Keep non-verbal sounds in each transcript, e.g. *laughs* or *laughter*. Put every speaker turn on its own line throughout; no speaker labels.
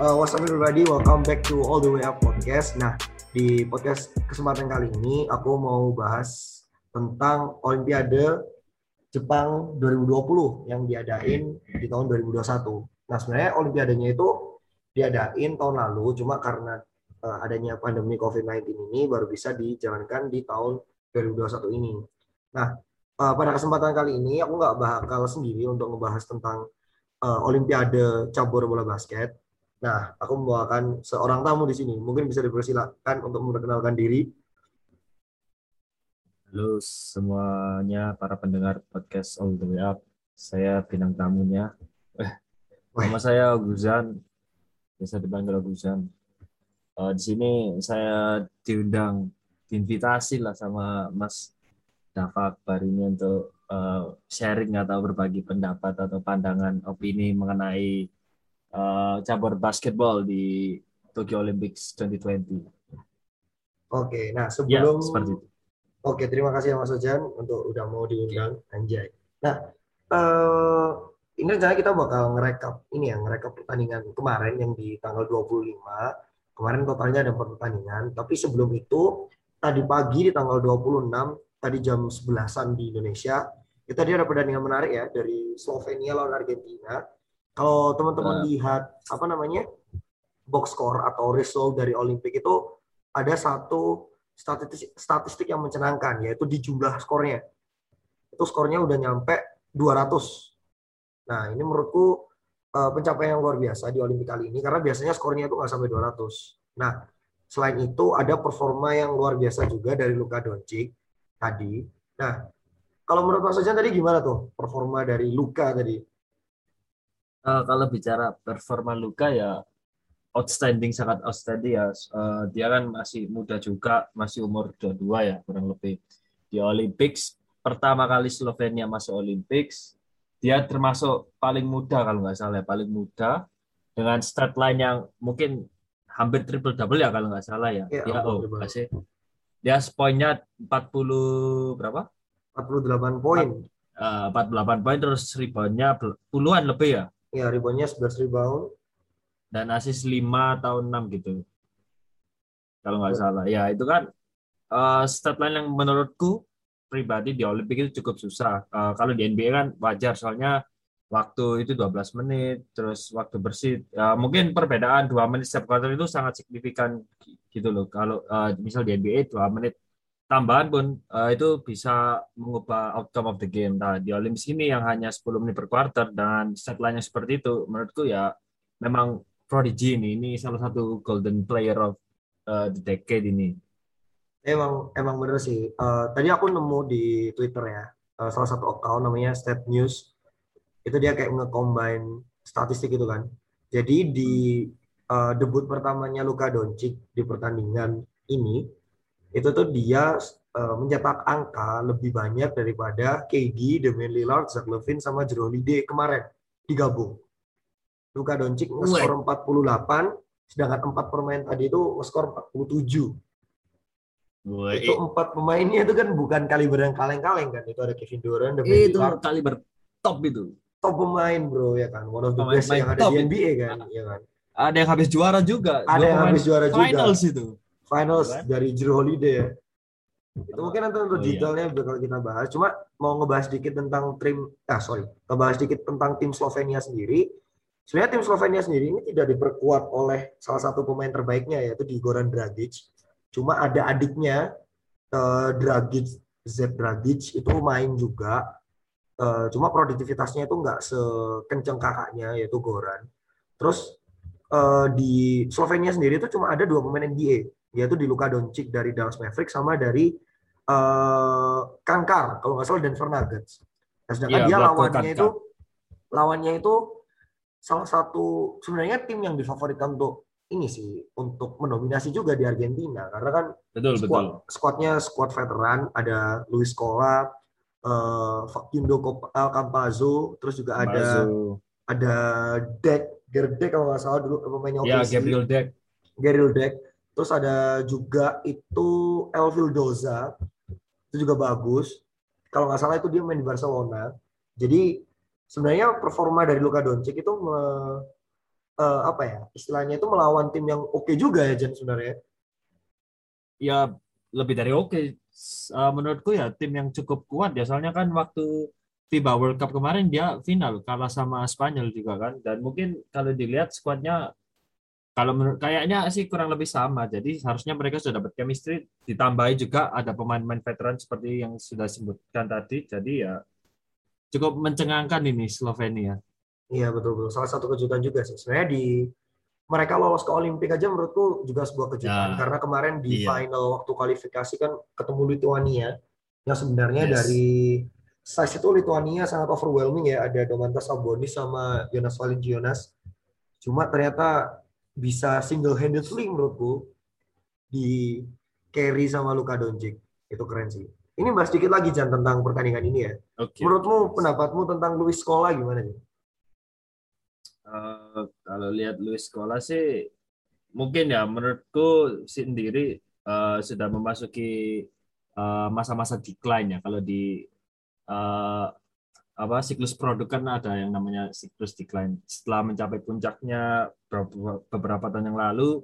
Uh, what's up everybody, welcome back to All The Way Up Podcast. Nah, di podcast kesempatan kali ini aku mau bahas tentang Olimpiade Jepang 2020 yang diadain di tahun 2021. Nah, sebenarnya Olimpiadanya itu diadain tahun lalu, cuma karena uh, adanya pandemi COVID-19 ini baru bisa dijalankan di tahun 2021 ini. Nah, uh, pada kesempatan kali ini aku nggak bakal sendiri untuk ngebahas tentang uh, Olimpiade cabur bola basket. Nah, aku membawakan seorang tamu di sini. Mungkin bisa dipersilakan untuk memperkenalkan diri.
Halo semuanya para pendengar podcast All The Way Up. Saya bintang tamunya. Eh, nama saya Guzan. Biasa dipanggil Guzan. Uh, di sini saya diundang, diinvitasi lah sama Mas Dava Akbar ini untuk uh, sharing atau berbagi pendapat atau pandangan opini mengenai uh, cabur basketball di Tokyo Olympics 2020.
Oke, nah sebelum
ya, seperti itu.
Oke, terima kasih ya Mas Ojan untuk udah mau diundang Anjay. Nah, uh, ini rencana kita bakal ngerekap ini ya, ngerekap pertandingan kemarin yang di tanggal 25. Kemarin totalnya ada pertandingan, tapi sebelum itu tadi pagi di tanggal 26 tadi jam 11-an di Indonesia. Itu tadi ada pertandingan menarik ya dari Slovenia lawan Argentina. Kalau teman-teman uh. lihat apa namanya box score atau result dari Olimpik itu ada satu statistik, statistik yang mencenangkan yaitu di jumlah skornya. Itu skornya udah nyampe 200. Nah ini menurutku uh, pencapaian yang luar biasa di Olimpik kali ini karena biasanya skornya itu nggak sampai 200. Nah selain itu ada performa yang luar biasa juga dari Luka Doncic tadi. Nah, kalau menurut Mas Ojan tadi gimana tuh performa dari Luka tadi?
Uh, kalau bicara performa Luka ya outstanding sangat outstanding ya. Uh, dia kan masih muda juga, masih umur 22 ya kurang lebih. Di Olympics pertama kali Slovenia masuk Olympics, dia termasuk paling muda kalau nggak salah, ya, paling muda dengan stat line yang mungkin hampir triple double ya kalau nggak salah ya. ya dia oh, masih dia poinnya 40 berapa?
48 poin.
Uh, 48 poin terus reboundnya puluhan lebih ya?
Iya, reboundnya 11 rebound.
Dan asis 5 tahun 6 gitu. Kalau nggak salah. Ya, itu kan uh, stat line yang menurutku pribadi di Olimpik itu cukup susah. Uh, kalau di NBA kan wajar soalnya waktu itu 12 menit, terus waktu bersih. Ya, mungkin perbedaan 2 menit setiap quarter itu sangat signifikan gitu loh. Kalau uh, misal di NBA 2 menit tambahan pun uh, itu bisa mengubah outcome of the game. Nah, di Olympics ini yang hanya 10 menit per quarter dan set line seperti itu, menurutku ya memang prodigy ini. Ini salah satu golden player of uh, the decade ini.
Emang emang bener sih. Uh, tadi aku nemu di Twitter ya, uh, salah satu account namanya Stat News itu dia kayak nge-combine statistik itu kan. Jadi di uh, debut pertamanya Luka Doncic di pertandingan ini itu tuh dia uh, mencetak angka lebih banyak daripada KD, Damian Lillard, Zach Levine sama Jrue Holiday kemarin digabung. Luka Doncic nge-skor 48, sedangkan empat pemain tadi itu nge-skor 47. Woy. Itu empat pemainnya itu kan bukan kaliber yang kaleng-kaleng kan. Itu ada Kevin Durant,
Damian Itu Lillard. kaliber top itu
top pemain bro ya kan one of the best yang ada di NBA kan ya kan
ada yang habis juara juga
ada yang habis juara
juga finals itu
finals kan? dari Jrue Holiday ya itu mungkin nanti untuk oh, iya. detailnya iya. bakal kita bahas cuma mau ngebahas sedikit tentang tim ah sorry ngebahas sedikit tentang tim Slovenia sendiri sebenarnya tim Slovenia sendiri ini tidak diperkuat oleh salah satu pemain terbaiknya yaitu di Goran Dragic cuma ada adiknya uh, Dragic Z Dragic itu main juga Uh, cuma produktivitasnya itu nggak sekenceng kakaknya yaitu Goran. Terus uh, di Slovenia sendiri itu cuma ada dua pemain NBA yaitu di Luka Doncic dari Dallas Mavericks sama dari uh, Kankar kalau nggak salah Denver Nuggets. Nah, sedangkan ya, dia lawannya itu lawannya itu salah satu sebenarnya tim yang difavoritkan untuk ini sih untuk mendominasi juga di Argentina karena kan
betul,
squad,
betul.
squadnya squad veteran ada Luis Scola, uh, Facundo Campazzo, terus juga ada ada Deck, Gerdek kalau nggak salah dulu pemainnya
Ya, Gabriel Deck.
Gabriel Deck. Terus ada juga itu Elvil Doza, itu juga bagus. Kalau nggak salah itu dia main di Barcelona. Jadi sebenarnya performa dari Luka Doncic itu me, uh, apa ya istilahnya itu melawan tim yang oke okay juga ya Jen sebenarnya.
Ya lebih dari oke. Okay. Uh, menurutku ya tim yang cukup kuat ya soalnya kan waktu FIBA World Cup kemarin dia final kalah sama Spanyol juga kan dan mungkin kalau dilihat skuadnya kalau menurut kayaknya sih kurang lebih sama jadi seharusnya mereka sudah dapat chemistry ditambahi juga ada pemain-pemain veteran seperti yang sudah disebutkan tadi jadi ya cukup mencengangkan ini Slovenia
Iya betul betul. Salah satu kejutan juga sih. Sebenarnya di mereka lolos ke Olimpik aja menurutku juga sebuah kejutan ya. karena kemarin di iya. final waktu kualifikasi kan ketemu Lituania yang sebenarnya yes. dari size itu Lituania sangat overwhelming ya ada Domantas Sabonis sama Jonas Valanciunas. Cuma ternyata bisa single handedly menurutku di carry sama Luka Doncic. Itu keren sih. Ini bahas sedikit lagi Jan tentang pertandingan ini ya. Okay. Menurutmu pendapatmu tentang Luis Scola gimana nih?
Uh, kalau lihat Luis Scola sih mungkin ya menurutku sendiri uh, sudah memasuki eh, masa-masa uh, decline ya kalau di uh, apa siklus produk kan ada yang namanya siklus decline setelah mencapai puncaknya beberapa, beberapa tahun yang lalu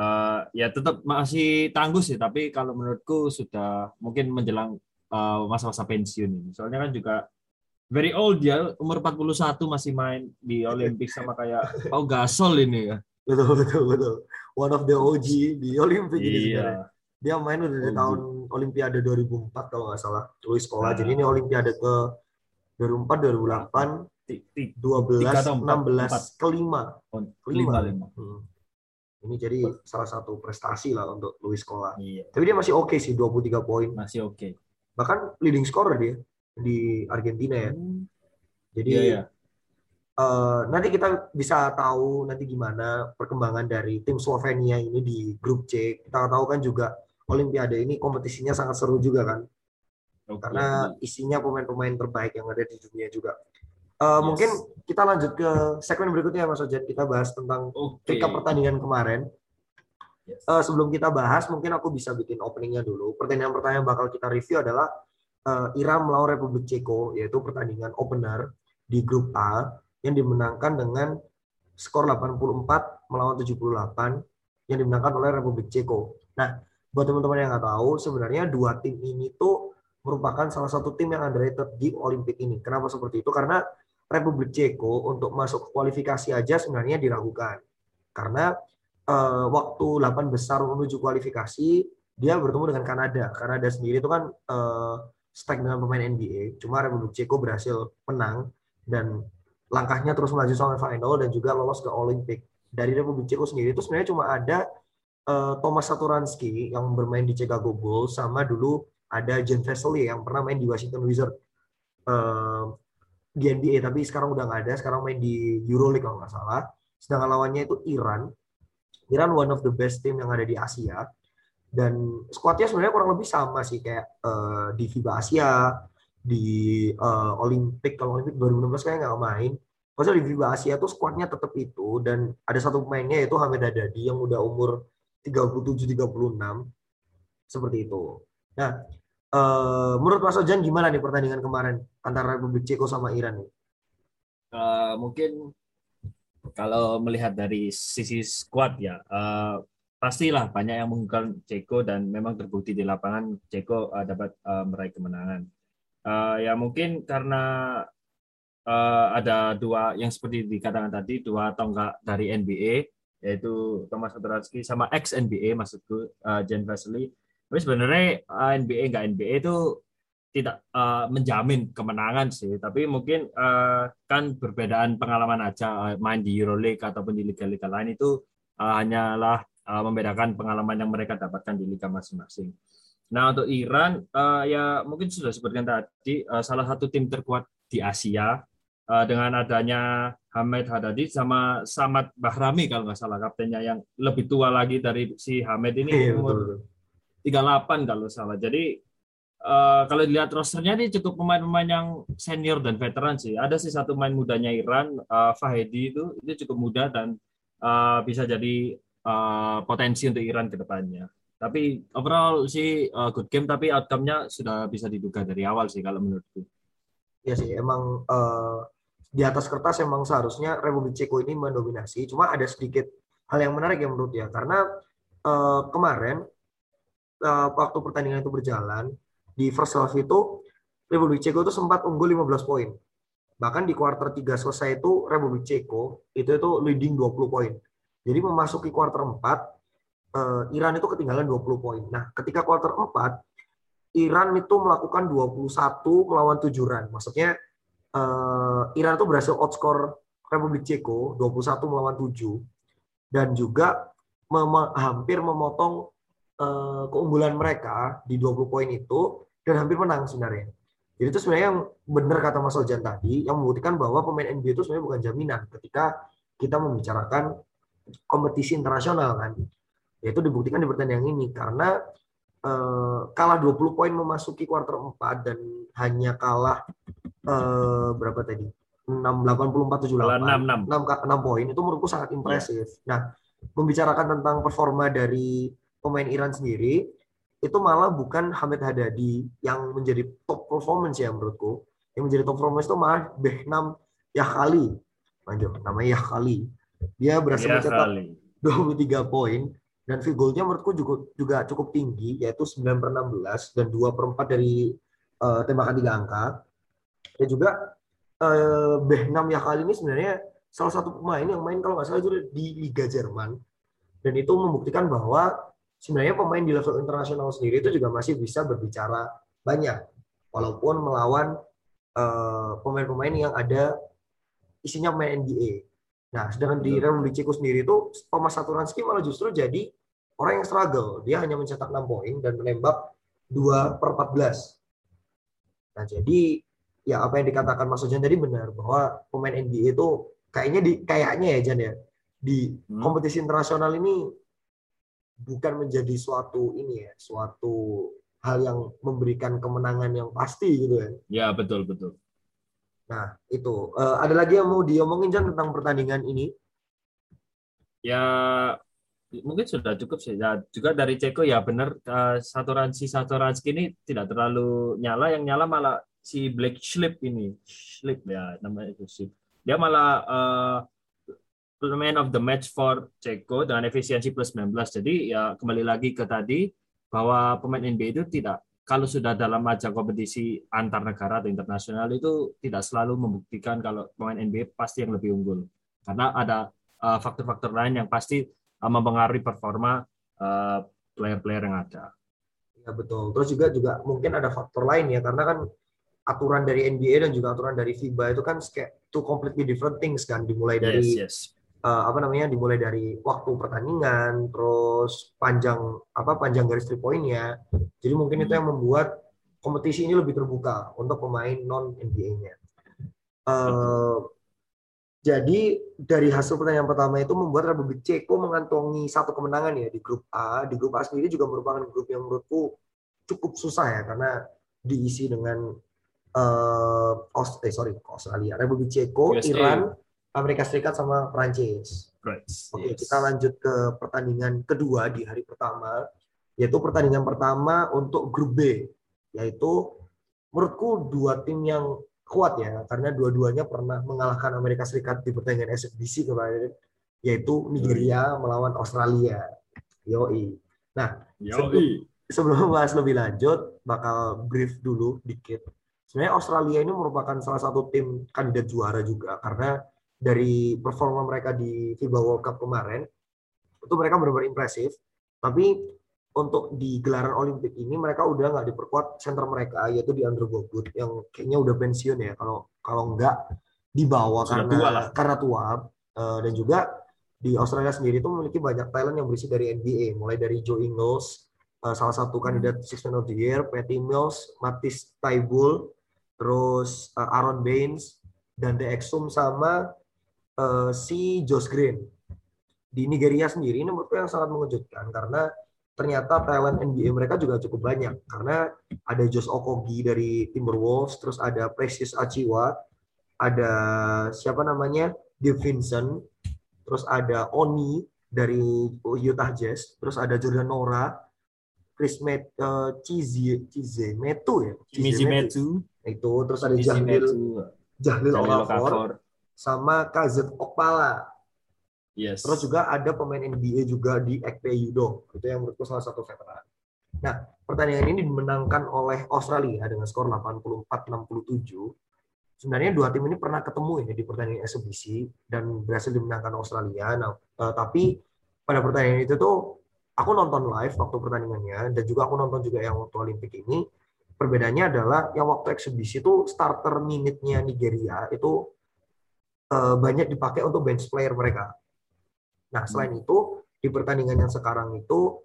uh, ya tetap masih tangguh sih tapi kalau menurutku sudah mungkin menjelang masa-masa uh, pensiun ini soalnya kan juga very old ya, umur 41 masih main di Olimpik sama kayak Pau Gasol ini ya.
Betul betul betul. One of the OG di Olimpik iya. ini sebenarnya. Dia main udah dari tahun Olimpiade 2004 kalau nggak salah. Luis sekolah. Nah. Jadi ini Olimpiade ke 2004, 2008, 12, 16, kelima.
Kelima. Lima.
Hmm. Ini jadi salah satu prestasi lah untuk Luis Scola. Iya. Tapi dia masih oke okay sih, 23 poin.
Masih oke. Okay.
Bahkan leading scorer dia di Argentina ya. Hmm. Jadi yeah, yeah. Uh, nanti kita bisa tahu nanti gimana perkembangan dari tim Slovenia ini di grup C. Kita tahu kan juga Olimpiade ini kompetisinya sangat seru juga kan. Okay. Karena isinya pemain-pemain terbaik yang ada di dunia juga. Uh, yes. Mungkin kita lanjut ke segmen berikutnya Mas Ojat. Kita bahas tentang okay. pertandingan kemarin. Yes. Uh, sebelum kita bahas, mungkin aku bisa bikin openingnya dulu. Pertandingan pertama yang bakal kita review adalah uh, Iran melawan Republik Ceko yaitu pertandingan opener di grup A yang dimenangkan dengan skor 84 melawan 78 yang dimenangkan oleh Republik Ceko. Nah, buat teman-teman yang nggak tahu, sebenarnya dua tim ini tuh merupakan salah satu tim yang underrated di Olimpik ini. Kenapa seperti itu? Karena Republik Ceko untuk masuk kualifikasi aja sebenarnya diragukan. Karena uh, waktu 8 besar menuju kualifikasi, dia bertemu dengan Kanada. Kanada sendiri itu kan uh, stack dengan pemain NBA. Cuma Republik Ceko berhasil menang dan langkahnya terus melaju sampai final dan juga lolos ke Olimpik. Dari Republik Ceko sendiri itu sebenarnya cuma ada uh, Thomas Satoransky yang bermain di Chicago Bulls sama dulu ada Jen Vesely yang pernah main di Washington Wizards. Uh, di NBA tapi sekarang udah nggak ada. Sekarang main di EuroLeague kalau nggak salah. Sedangkan lawannya itu Iran. Iran one of the best team yang ada di Asia. Dan squadnya sebenarnya kurang lebih sama sih kayak uh, di FIBA Asia di uh, Olimpik kalau Olimpik 2016 kayak nggak main. Maksudnya di FIBA Asia tuh squadnya tetap itu dan ada satu pemainnya yaitu Hamid Adadi yang udah umur 37 36 seperti itu. Nah, uh, menurut Mas Ojan gimana nih pertandingan kemarin antara Republik Ceko sama Iran nih?
Uh, mungkin kalau melihat dari sisi squad ya, uh, pastilah banyak yang mengunggulkan Ceko dan memang terbukti di lapangan Ceko uh, dapat uh, meraih kemenangan. Uh, ya mungkin karena uh, ada dua yang seperti dikatakan tadi dua tonggak dari NBA yaitu Thomas Satoransky sama ex NBA maksudku uh, Jen Vesely. Tapi sebenarnya uh, NBA nggak NBA itu tidak uh, menjamin kemenangan sih, tapi mungkin uh, kan perbedaan pengalaman aja uh, main di EuroLeague ataupun di liga-liga lain itu uh, hanyalah uh, membedakan pengalaman yang mereka dapatkan di liga masing-masing. Nah untuk Iran uh, ya mungkin sudah sebutkan tadi uh, salah satu tim terkuat di Asia uh, dengan adanya Hamid Hadadi sama Samad Bahrami kalau nggak salah kaptennya yang lebih tua lagi dari si Hamid ini iya, umur 38 kalau salah. Jadi uh, kalau dilihat rosternya ini cukup pemain-pemain yang senior dan veteran sih. Ada sih satu pemain mudanya Iran, uh, Fahedi itu itu cukup muda dan uh, bisa jadi uh, potensi untuk Iran ke depannya. Tapi overall sih uh, good game, tapi outcome-nya sudah bisa diduga dari awal sih kalau menurutku.
Iya sih, emang uh, di atas kertas emang seharusnya Republik Ceko ini mendominasi. Cuma ada sedikit hal yang menarik yang menurut ya, karena uh, kemarin uh, waktu pertandingan itu berjalan di first half itu Republik Ceko itu sempat unggul 15 poin. Bahkan di kuarter 3 selesai itu Republik Ceko itu itu leading 20 poin. Jadi memasuki kuarter 4 uh, Iran itu ketinggalan 20 poin. Nah, ketika kuarter 4 Iran itu melakukan 21 melawan 7 run. Maksudnya uh, Iran itu berhasil outscore Republik Ceko 21 melawan 7 dan juga mem hampir memotong uh, keunggulan mereka di 20 poin itu dan hampir menang sebenarnya. Jadi itu sebenarnya yang benar kata Mas Ojan tadi yang membuktikan bahwa pemain NBA itu sebenarnya bukan jaminan ketika kita membicarakan kompetisi internasional kan. Yaitu dibuktikan di pertandingan ini karena uh, kalah 20 poin memasuki kuarter 4 dan hanya kalah uh, berapa tadi? 6 84 78 6 6 6, 6 poin itu menurutku sangat impresif. Nah, membicarakan tentang performa dari pemain Iran sendiri itu malah bukan Hamid Hadadi yang menjadi top performance ya menurutku. Yang menjadi top performance itu malah Behnam Yahkali. Lanjut, namanya Yahkali. Dia berhasil mencetak 23 poin dan field goal-nya menurutku juga, juga cukup tinggi yaitu 9 per 16 dan 2 per 4 dari uh, tembakan tiga angka. Dan juga uh, Behnam Yakal ini sebenarnya salah satu pemain yang main kalau nggak salah itu di Liga Jerman. Dan itu membuktikan bahwa sebenarnya pemain di level internasional sendiri itu juga masih bisa berbicara banyak. Walaupun melawan eh, pemain-pemain yang ada isinya pemain NBA. Nah, sedangkan di Republik Ceko sendiri itu Thomas Saturanski malah justru jadi orang yang struggle. Dia hanya mencetak 6 poin dan menembak 2 per 14. Nah, jadi ya apa yang dikatakan Mas Ojan tadi benar bahwa pemain NBA itu kayaknya di kayaknya ya Jan ya di hmm. kompetisi internasional ini bukan menjadi suatu ini ya suatu hal yang memberikan kemenangan yang pasti gitu ya.
Ya betul betul.
Nah itu uh, ada lagi yang mau diomongin Jan tentang pertandingan ini?
Ya mungkin sudah cukup sih. Ya, juga dari Ceko ya benar uh, satu ransi satu ransi ini tidak terlalu nyala, yang nyala malah si Black Slip ini, Slip ya namanya itu sih. Dia malah uh, man of the match for Ceko dengan efisiensi plus 19. Jadi ya kembali lagi ke tadi bahwa pemain NBA itu tidak kalau sudah dalam ajang kompetisi antar negara atau internasional itu tidak selalu membuktikan kalau pemain NBA pasti yang lebih unggul. Karena ada eh, faktor-faktor uh, lain yang pasti uh, mempengaruhi performa player-player uh, yang ada.
Ya betul. Terus juga juga mungkin ada faktor lain ya karena kan aturan dari NBA dan juga aturan dari FIBA itu kan kayak two completely different things kan dimulai dari yes, yes. Uh, apa namanya dimulai dari waktu pertandingan terus panjang apa panjang garis three pointnya jadi mungkin hmm. itu yang membuat kompetisi ini lebih terbuka untuk pemain non NBA-nya uh, eh, jadi dari hasil pertandingan pertama itu membuat Republik Ceko mengantongi satu kemenangan ya di grup A di grup A sendiri juga merupakan grup yang menurutku cukup susah ya karena diisi dengan uh, eh sorry Australia, Republik Ceko, USA. Iran, Amerika Serikat sama Prancis. Right. Oke, yes. kita lanjut ke pertandingan kedua di hari pertama, yaitu pertandingan pertama untuk grup B, yaitu menurutku dua tim yang kuat ya, karena dua-duanya pernah mengalahkan Amerika Serikat di pertandingan SFBC kemarin, yaitu Nigeria melawan Australia. Yoi. Nah, Yoi. Sebelum, sebelum bahas lebih lanjut, bakal brief dulu dikit sebenarnya Australia ini merupakan salah satu tim kandidat juara juga karena dari performa mereka di FIBA World Cup kemarin itu mereka benar-benar impresif. Tapi untuk di gelaran Olimpik ini mereka udah nggak diperkuat center mereka yaitu di Andrew Bogut yang kayaknya udah pensiun ya kalau kalau nggak dibawa Sudah karena tua lah. karena tua. Uh, dan juga di Australia sendiri itu memiliki banyak talent yang berisi dari NBA mulai dari Joe Ingles uh, salah satu kandidat Six Man of the Year Patty Mills Matisse Taibul terus uh, Aaron Baines, dan The Exum sama uh, si Josh Green. Di Nigeria sendiri ini menurutku yang sangat mengejutkan karena ternyata talent NBA mereka juga cukup banyak. Karena ada Josh Okogi dari Timberwolves, terus ada Precious Achiwa, ada siapa namanya? Dave Vincent, terus ada Oni dari Utah Jazz, terus ada Jordan Nora, Chris Met, uh, Chizie, Metu ya,
Chizie Metu
itu terus ada Jahlil Jahlil Olafor sama KZ Okpala.
Yes.
Terus juga ada pemain NBA juga di Ekpe Yudo. Itu yang menurutku salah satu veteran. Nah, pertandingan ini dimenangkan oleh Australia dengan skor 84-67. Sebenarnya dua tim ini pernah ketemu ini di pertandingan eksebisi dan berhasil dimenangkan Australia. Nah, eh, tapi pada pertandingan itu tuh aku nonton live waktu pertandingannya dan juga aku nonton juga yang waktu Olimpik ini. Perbedaannya adalah yang waktu eksebisi itu starter minute-nya Nigeria itu eh, banyak dipakai untuk bench player mereka. Nah, selain
Hmm.
itu di pertandingan yang sekarang itu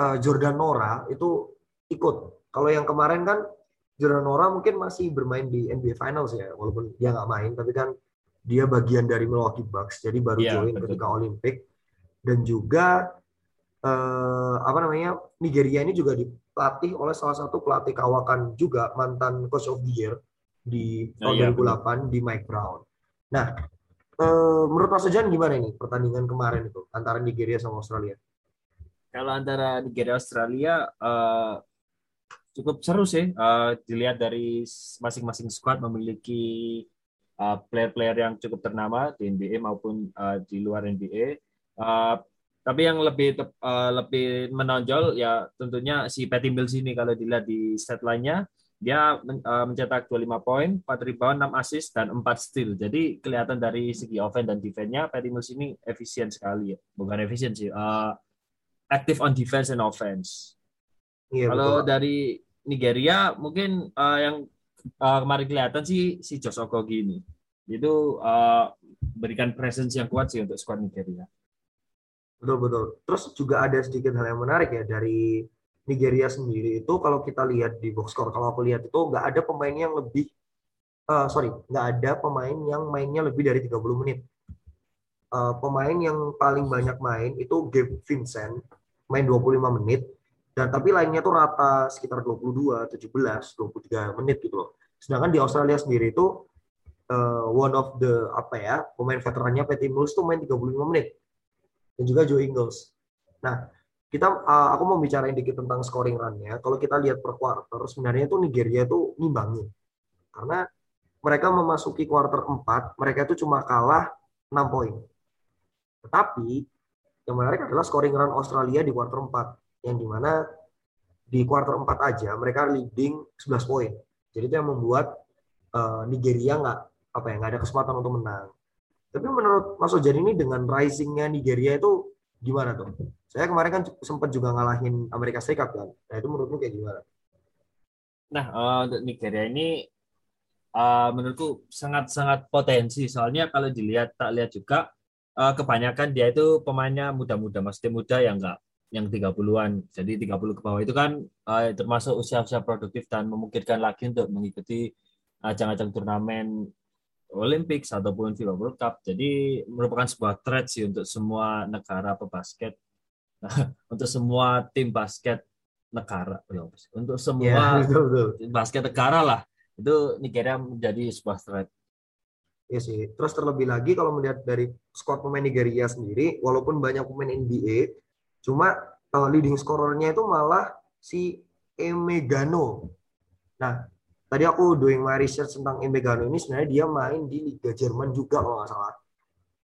eh, Jordan Nora itu ikut. Kalau yang kemarin kan Jordan Nora mungkin masih bermain di NBA Finals ya, walaupun dia nggak main, tapi kan dia bagian dari Milwaukee Bucks, jadi baru
Iya,
join
betul.
ketika Olimpik. Dan juga eh, apa namanya Nigeria ini juga dipelatih oleh salah satu pelatih kawakan juga mantan coach of the year di
Oh,
tahun
iya,
2008 di Mike Brown. Nah, eh, menurut Mas Ojan gimana ini pertandingan kemarin itu antara Nigeria sama Australia?
Kalau antara Nigeria Australia eh, cukup seru sih. Eh, dilihat dari masing-masing squad memiliki player-player yang cukup ternama di NBA maupun eh, di luar NBA. Eh, tapi yang lebih eh, lebih menonjol ya tentunya si Patty Mills ini kalau dilihat di stat line-nya dia men- eh, mencetak 25 poin, 4 rebound, 6 assist dan 4 steal. Jadi kelihatan dari segi offense dan defense-nya Patty Mills ini efisien sekali ya. Bukan efisien sih. eh, active on defense and offense.
Iya
Kalau
betul.
dari Nigeria mungkin eh, yang eh, kemarin kelihatan sih si Josh Okogie ini. Itu eh, berikan presence yang kuat sih untuk squad Nigeria.
Betul betul. Terus juga ada sedikit hal yang menarik ya dari Nigeria sendiri itu kalau kita lihat di box score kalau aku lihat itu nggak ada pemain yang lebih eh, sorry nggak ada pemain yang mainnya lebih dari 30 menit. Eh, pemain yang paling banyak main itu Gabe Vincent main 25 menit dan tapi lainnya tuh rata sekitar 22, 17, 23 menit gitu loh. Sedangkan di Australia sendiri itu eh, one of the apa ya pemain veterannya Patty Mills tuh main 35 menit dan juga Joe Ingles. Nah, kita uh, aku mau bicarain dikit tentang scoring run-nya. Kalau kita lihat per quarter, sebenarnya itu Nigeria itu nimbangin. Karena mereka memasuki quarter 4, mereka itu cuma kalah 6 poin. Tetapi yang menarik adalah scoring run Australia di quarter 4, yang di mana di quarter 4 aja mereka leading 11 poin. Jadi itu yang membuat uh, Nigeria nggak apa ya nggak ada kesempatan untuk menang. Tapi menurut Mas Ojan ini dengan risingnya Nigeria itu gimana tuh? Saya kemarin kan sempat juga ngalahin Amerika Serikat kan. Nah itu menurutmu kayak gimana?
Nah, eh, untuk Nigeria ini eh, menurutku sangat-sangat potensi. Soalnya kalau dilihat tak lihat juga eh, kebanyakan dia itu pemainnya muda-muda, maksudnya muda yang enggak yang 30-an. Jadi 30 ke bawah itu kan eh, termasuk usia-usia produktif dan memungkinkan lagi untuk mengikuti ajang-ajang turnamen Olympics ataupun FIBA World Cup. Jadi merupakan sebuah threat sih untuk semua negara pebasket, *laughs* untuk semua tim basket negara, Ya, untuk
Iya,
semua *laughs*
betul betul.
basket negara lah. Itu Nigeria menjadi sebuah threat.
Iya sih. Terus terlebih lagi kalau melihat dari skor pemain Nigeria sendiri, walaupun banyak pemain NBA, cuma uh, leading scorernya itu malah si Emegano. Nah, tadi aku doing my research tentang Emegano ini sebenarnya dia main di Liga Jerman juga kalau nggak salah.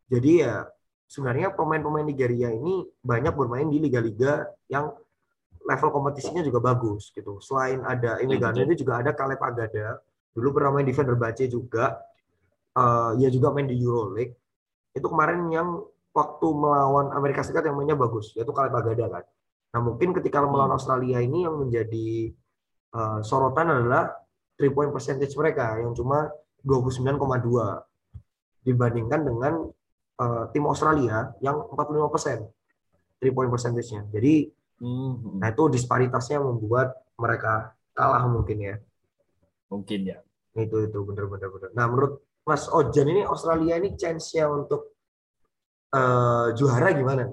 Jadi ya sebenarnya pemain-pemain Nigeria ini banyak bermain di liga-liga yang level kompetisinya juga bagus gitu. Selain ada Emegano
betul.
ini juga ada Caleb Agada. Dulu pernah main di Fenerbahce juga. Eh, ia juga main di Euroleague. Itu kemarin yang waktu melawan Amerika Serikat yang mainnya bagus, yaitu Caleb Agada kan. Nah mungkin ketika melawan Australia ini yang menjadi eh, sorotan adalah three point percentage mereka yang cuma 29,2 dibandingkan dengan eh, tim Australia yang 45 persen three point percentage-nya. Jadi
Hmm,
nah itu disparitasnya membuat mereka kalah mungkin ya.
mungkin ya.
Itu itu benar-benar benar. Nah menurut Mas Ojan ini Australia ini chance-nya untuk eh, juara gimana?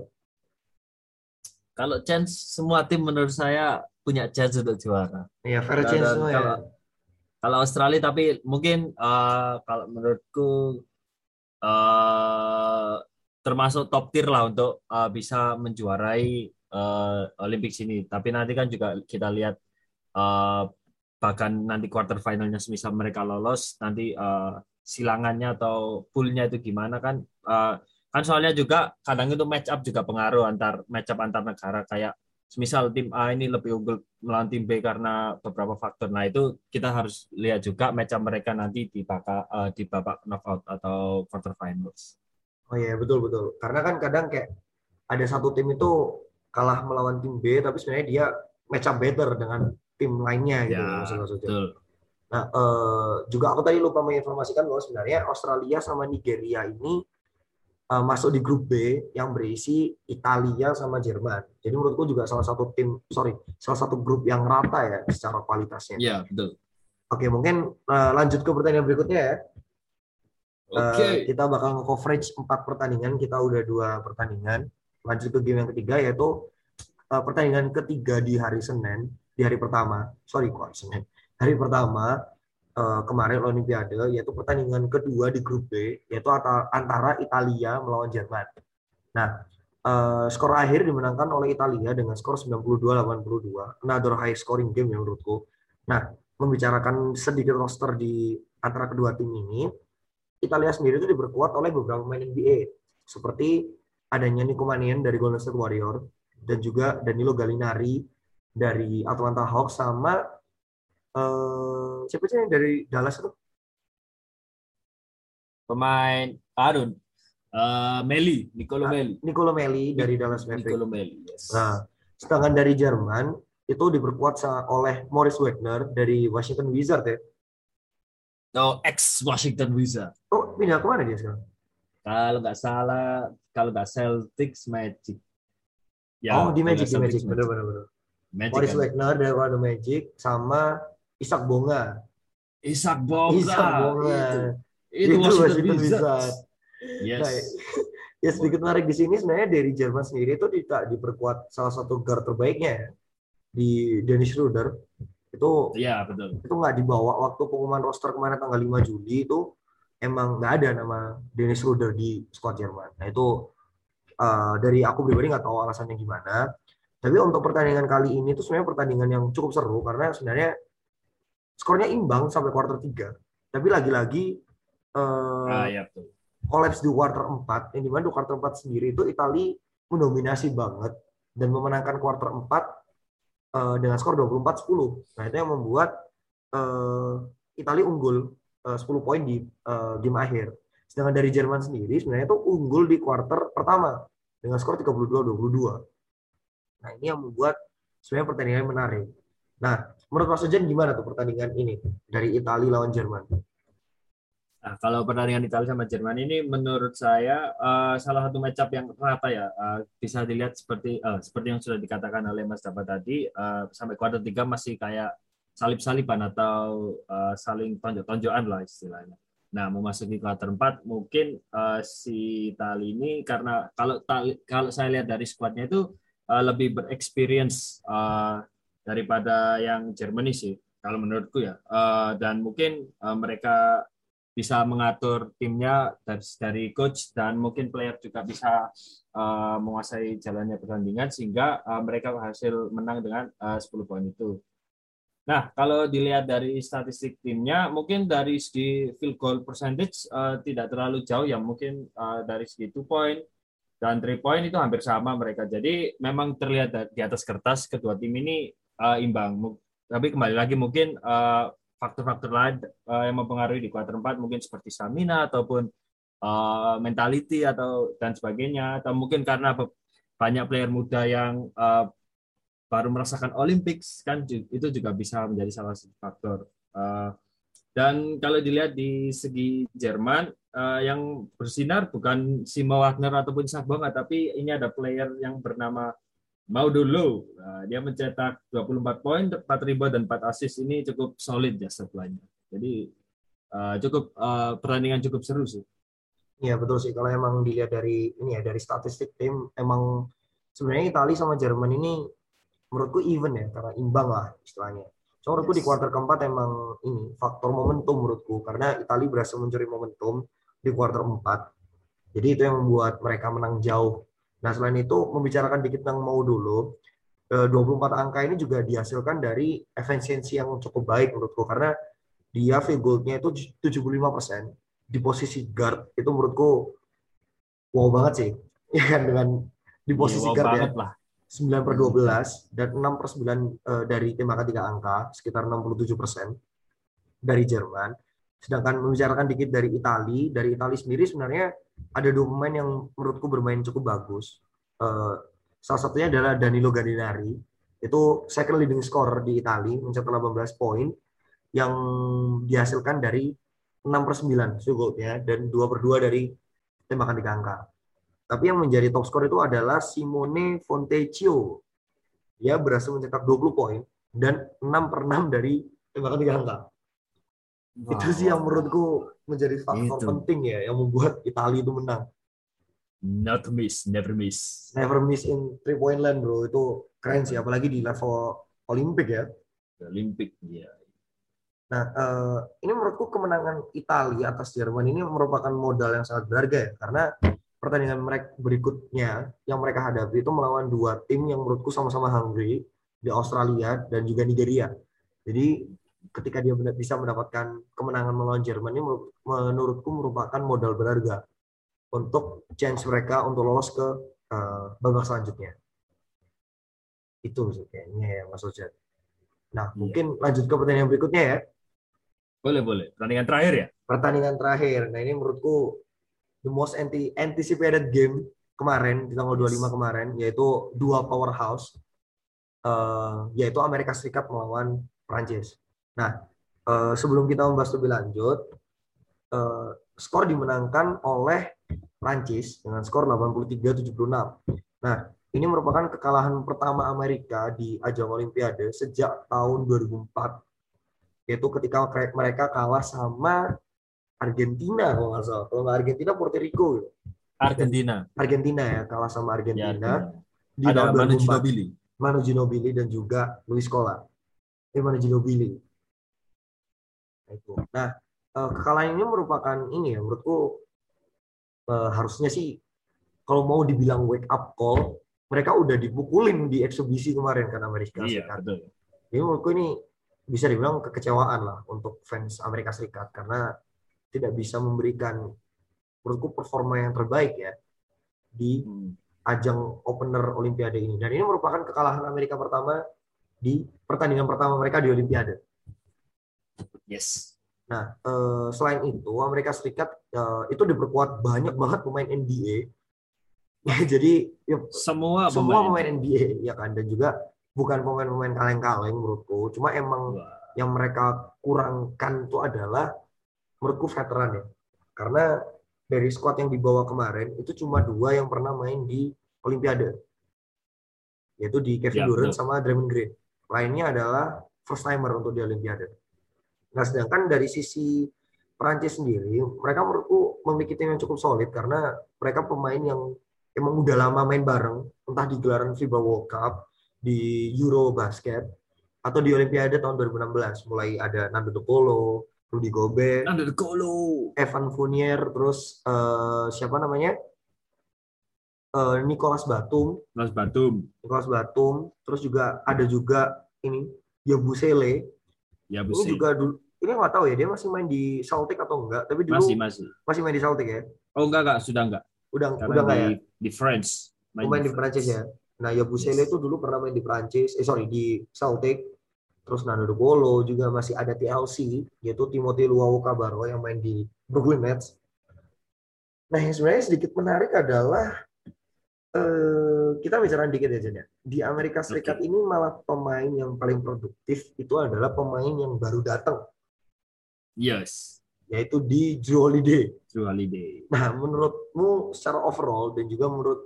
Kalau chance semua tim menurut saya punya chance untuk juara.
Ya fair chance semua ya.
kalau kalau Australia tapi mungkin eh, kalau menurutku eh, termasuk top tier lah untuk eh, bisa menjuarai eh, Olympics ini. Tapi nanti kan juga kita lihat eh, bahkan nanti quarter finalnya semisal mereka lolos nanti eh, silangannya atau poolnya itu gimana kan uh, kan soalnya juga kadang itu match up juga pengaruh antar match up antar negara kayak misal tim A ini lebih unggul melawan tim B karena beberapa faktor. Nah itu kita harus lihat juga match mereka nanti di babak uh, di babak knockout atau quarter finals.
Oh iya betul betul. Karena kan kadang kayak ada satu tim itu kalah melawan tim B tapi sebenarnya dia match up better dengan tim lainnya gitu ya, maksudnya. Betul. Nah, uh, juga aku tadi lupa menginformasikan bahwa sebenarnya Australia sama Nigeria ini uh, masuk di grup B yang berisi Italia sama Jerman. Jadi menurutku juga salah satu tim, sorry, salah satu grup yang rata ya secara kualitasnya.
Iya, betul.
Oke, mungkin uh, lanjut ke pertandingan berikutnya ya. Oke. Okay. Uh, kita bakal nge-coverage empat pertandingan. Kita udah dua pertandingan. Lanjut ke game yang ketiga yaitu uh, pertandingan ketiga di hari Senin, di hari pertama. Sorry, kok Senin. Hari pertama uh, kemarin Olimpiade yaitu pertandingan kedua di grup B yaitu antara Italia melawan Jerman. Nah, uh, skor akhir dimenangkan oleh Italia dengan skor 92-82, another high scoring game ya menurutku. Nah, membicarakan sedikit roster di antara kedua tim ini, Italia sendiri itu diperkuat oleh beberapa pemain NBA seperti adanya Nico Mannion dari Golden State Warrior dan juga Danilo Gallinari dari Atlanta Hawks sama uh, siapa sih yang dari Dallas itu?
Pemain Arun uh, Meli, Nicolo ah, Meli.
Nicolo Meli dari Dallas Mavericks.
Nicolo Meli, yes.
Nah, sedangkan dari Jerman itu diperkuat oleh Morris Wagner dari Washington Wizards ya.
Oh, ex Washington Wizards.
Oh, pindah ke mana dia sekarang?
Kalau nggak salah, kalau nggak Celtics Magic.
Ya, oh, di Magic, di Magic. Benar, benar, benar. Morris kan? Wagner dari Orlando Magic sama Isak Bonga.
Isak Bonga.
Isak Bonga. Itu, itu, itu Washington Wizards. Yes. Nah, ya sedikit menarik di sini sebenarnya dari Jerman sendiri itu tidak diperkuat salah satu guard terbaiknya ya, di Dennis Schroeder itu
iya betul
itu nggak dibawa waktu pengumuman roster kemarin tanggal 5 Juli itu emang nggak ada nama Dennis Schroeder di squad Jerman nah itu uh, dari aku pribadi nggak tahu alasannya gimana tapi untuk pertandingan kali ini tuh sebenarnya pertandingan yang cukup seru karena sebenarnya skornya imbang sampai quarter 3. Tapi lagi-lagi uh, ah, ya, kolaps di quarter 4, yang di mana di quarter 4 sendiri itu Italia mendominasi banget dan memenangkan quarter 4 uh, eh, dengan skor 24-10. Nah, itu yang membuat uh, Italia unggul uh, 10 poin di uh, game akhir. Sedangkan dari Jerman sendiri sebenarnya itu unggul di quarter pertama dengan skor 32-22. Nah, ini yang membuat sebenarnya pertandingan menarik. Nah, menurut Mas Ujan gimana tuh pertandingan ini dari Italia lawan Jerman?
Nah, kalau pertandingan Italia sama Jerman ini menurut saya uh, salah satu matchup yang rata ya. Uh, bisa dilihat seperti uh, seperti yang sudah dikatakan oleh Mas Dapat tadi uh, sampai kuarter tiga masih kayak salip-salipan atau uh, saling tonjok-tonjokan lah istilahnya. Nah, memasuki kuarter 4 mungkin uh, si Italia ini karena kalau kalau saya lihat dari skuadnya itu uh, lebih berexperience uh, daripada yang Germany sih kalau menurutku ya uh, dan mungkin uh, mereka bisa mengatur timnya dari, dari coach dan mungkin player juga bisa uh, menguasai jalannya pertandingan sehingga mereka berhasil menang dengan uh, 10 poin itu. Nah, kalau dilihat dari statistik timnya, mungkin dari segi field goal percentage tidak terlalu jauh ya, mungkin dari segi two point dan three point itu hampir sama mereka. Jadi memang terlihat di atas kertas kedua tim ini uh, imbang. Tapi kembali lagi mungkin uh, faktor-faktor lain uh, yang mempengaruhi di kuarter 4 mungkin seperti stamina ataupun uh, mentality atau dan sebagainya atau mungkin karena banyak player muda yang uh, baru merasakan Olympics kan itu juga bisa menjadi salah satu faktor. Uh, dan kalau dilihat di segi Jerman uh, yang bersinar bukan Simo Wagner ataupun Sabonga tapi ini ada player yang bernama mau dulu. Nah, dia mencetak 24 poin, 4 rebound dan 4 assist ini cukup solid ya supply-nya. Jadi uh, cukup uh, pertandingan cukup seru sih.
Iya betul sih kalau emang dilihat dari ini ya dari statistik tim emang sebenarnya Italia sama Jerman ini menurutku even ya karena imbang lah istilahnya. Cuma menurutku yes. di kuarter keempat emang ini faktor momentum menurutku karena Italia berhasil mencuri momentum di kuarter 4. Jadi itu yang membuat mereka menang jauh Nah, selain itu membicarakan dikit tentang mau dulu, 24 eh, angka ini juga dihasilkan dari efisiensi yang cukup baik menurutku karena dia field goal-nya itu 75 persen di posisi guard itu menurutku wow banget sih. *laughs* Ya kan dengan di posisi
Iya, wow
guard ya.
lah.
9 per 12 dan 6 per 9 eh, dari tembakan tiga angka, sekitar 67 persen dari Jerman. Sedangkan membicarakan dikit dari Itali, dari Itali sendiri sebenarnya ada dua pemain yang menurutku bermain cukup bagus. Eh, salah satunya adalah Danilo Gallinari, itu second leading scorer di Itali, mencetak 18 poin yang dihasilkan dari 6 per 9 field goal-nya dan 2 per 2 dari tembakan tiga angka. Tapi yang menjadi top skor itu adalah Simone Fontecchio. Dia berhasil mencetak 20 poin dan 6 per 6 dari tembakan tiga angka. Itu
Wah,
sih yang menurutku menjadi faktor
Itu.
penting ya yang membuat Italia itu menang.
Not miss, never miss.
Never miss in three point line bro itu keren sih apalagi di level Olimpik ya.
Olimpik, ya.
Nah eh, ini menurutku kemenangan Italia atas Jerman ini merupakan modal yang sangat berharga ya karena pertandingan mereka berikutnya yang mereka hadapi itu melawan dua tim yang menurutku sama-sama hungry di Australia dan juga Nigeria. Jadi ketika dia benar- bisa mendapatkan kemenangan melawan Jerman ini menurut- menurutku merupakan modal berharga untuk chance mereka untuk lolos ke eh, babak selanjutnya. Itu sih kayaknya ya Mas Ojat. Nah,
Iya.
mungkin lanjut ke pertandingan berikutnya ya.
Boleh, boleh. Pertandingan terakhir ya?
Pertandingan terakhir. Nah, ini menurutku the most anti anticipated game kemarin di tanggal 25 kemarin yaitu dua powerhouse eh, yaitu Amerika Serikat melawan Prancis. Nah, eh, sebelum kita membahas lebih lanjut, eh, skor dimenangkan oleh Prancis dengan skor 83-76. Nah, ini merupakan kekalahan pertama Amerika di ajang Olimpiade sejak tahun 2004, yaitu ketika mereka kalah sama Argentina kalau nggak salah. Kalau nggak Argentina, Puerto Rico. gitu.
Argentina.
Argentina ya kalah sama
Ya,
Argentina
Argentina.
di
Ada Manu
2004.
Ginobili.
Manu Ginobili dan juga Luis Scola. Eh, Manu Ginobili. Nah, itu. Nah, eh, kekalahan ini merupakan ini ya, menurutku eh, harusnya sih kalau mau dibilang wake up call, mereka udah dipukulin di eksebisi kemarin kan Amerika
Iya,
Serikat.
betul.
Jadi menurutku ini bisa dibilang kekecewaan lah untuk fans Amerika Serikat karena tidak bisa memberikan menurutku performa yang terbaik ya di
Hmm.
ajang opener Olimpiade ini. Dan ini merupakan kekalahan Amerika pertama di pertandingan pertama mereka di Olimpiade.
Yes.
Nah, eh, selain itu Amerika Serikat eh, itu diperkuat banyak banget pemain NBA. *laughs* Jadi ya,
Semua
semua
pemain.
pemain NBA ya kan dan juga bukan pemain-pemain kaleng-kaleng menurutku. Cuma emang
Wah,
yang mereka kurangkan itu adalah menurutku veteran ya. Karena dari squad yang dibawa kemarin itu cuma dua yang pernah main di Olimpiade. Yaitu di Kevin
Ya,
Durant
betul.
sama Draymond Green. Lainnya adalah first timer untuk di Olimpiade. Nah, sedangkan dari sisi Prancis sendiri, mereka menurutku memiliki tim yang cukup solid karena mereka pemain yang emang udah lama main bareng, entah di gelaran FIBA World Cup, di Euro Basket, atau di Olimpiade tahun 2016. Mulai ada Nando De Colo, Rudy Gobert,
Under the Colo.
Evan Fournier, terus eh, siapa namanya? Eh, Nicolas Batum,
Mas Batum.
Nicolas Batum, terus juga ada juga ini Yabusele.
Ya,
Ini
besi.
juga dulu ini nggak tahu ya dia masih main di Celtic atau enggak, tapi dulu
Masih,
masih,
masih.
main di Celtic ya.
Oh, enggak, enggak. Sudah enggak.
Udah
Karena
udah enggak
di,
ya?
di France.
Oh, main di Prancis ya. Nah, Yabusele
Yes.
itu dulu pernah main di Prancis, eh sorry di Celtic. Terus Nando De Colo juga masih ada TLC, yaitu Timothy Luau Cabarro yang main di Brooklyn Nets. Nah, yang sebenarnya sedikit menarik adalah eh, kita bicara dikit aja ya. Di Amerika Serikat ini malah pemain yang paling produktif itu adalah pemain yang baru datang,
Yes.
yaitu di Drew Holiday.
True Holiday.
Nah, menurutmu secara overall dan juga menurut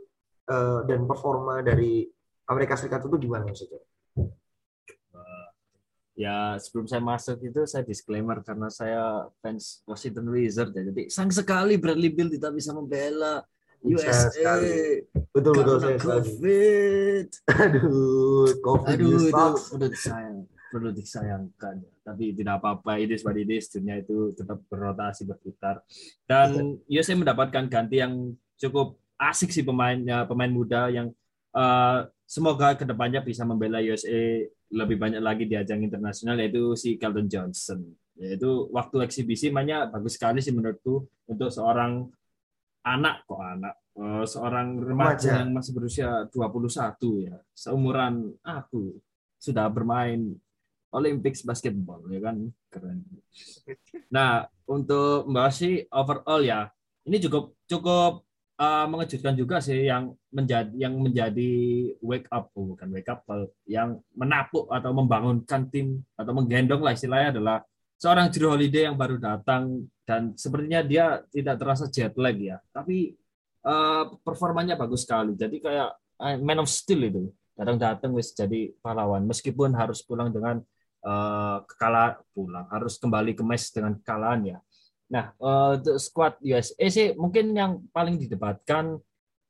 eh, dan performa dari Amerika Serikat itu gimana maksudnya?
Ya, sebelum saya masuk itu saya disclaimer karena saya fans Washington Wizards ya. Jadi sayang sekali Bradley Beal tidak bisa membela USA
sekali. Betul betul saya.
COVID.
Aduh, COVID
Aduh, itu perlu disayang, perlu disayangkan. Tapi tidak apa-apa, ini it is. Dunia itu tetap berotasi, berputar. Dan USA mendapatkan ganti yang cukup asik sih pemainnya, pemain muda yang eh, semoga ke depannya bisa membela USA lebih banyak lagi di ajang internasional, yaitu si Keldon Johnson. Yaitu waktu eksibisi mainnya bagus sekali sih menurutku untuk seorang anak kok anak. Uh, seorang remaja, yang masih berusia 21 ya, seumuran aku. Sudah bermain Olympics basketball ya kan? Keren. Nah untuk membahas sih overall ya ini cukup cukup uh, mengejutkan juga sih yang menjadi yang menjadi wake up. Oh, bukan wake up yang menapuk atau membangunkan tim atau menggendong lah istilahnya adalah seorang Drew Holiday yang baru datang dan sepertinya dia tidak terasa jet lag ya. Tapi uh, performanya bagus sekali. Jadi kayak uh, man of steel itu. Datang-datang wis jadi pahlawan. Meskipun harus pulang dengan uh, kekalahan pulang harus kembali ke mes dengan kekalahan ya. Nah, uh, squad USA sih mungkin yang paling didebatkan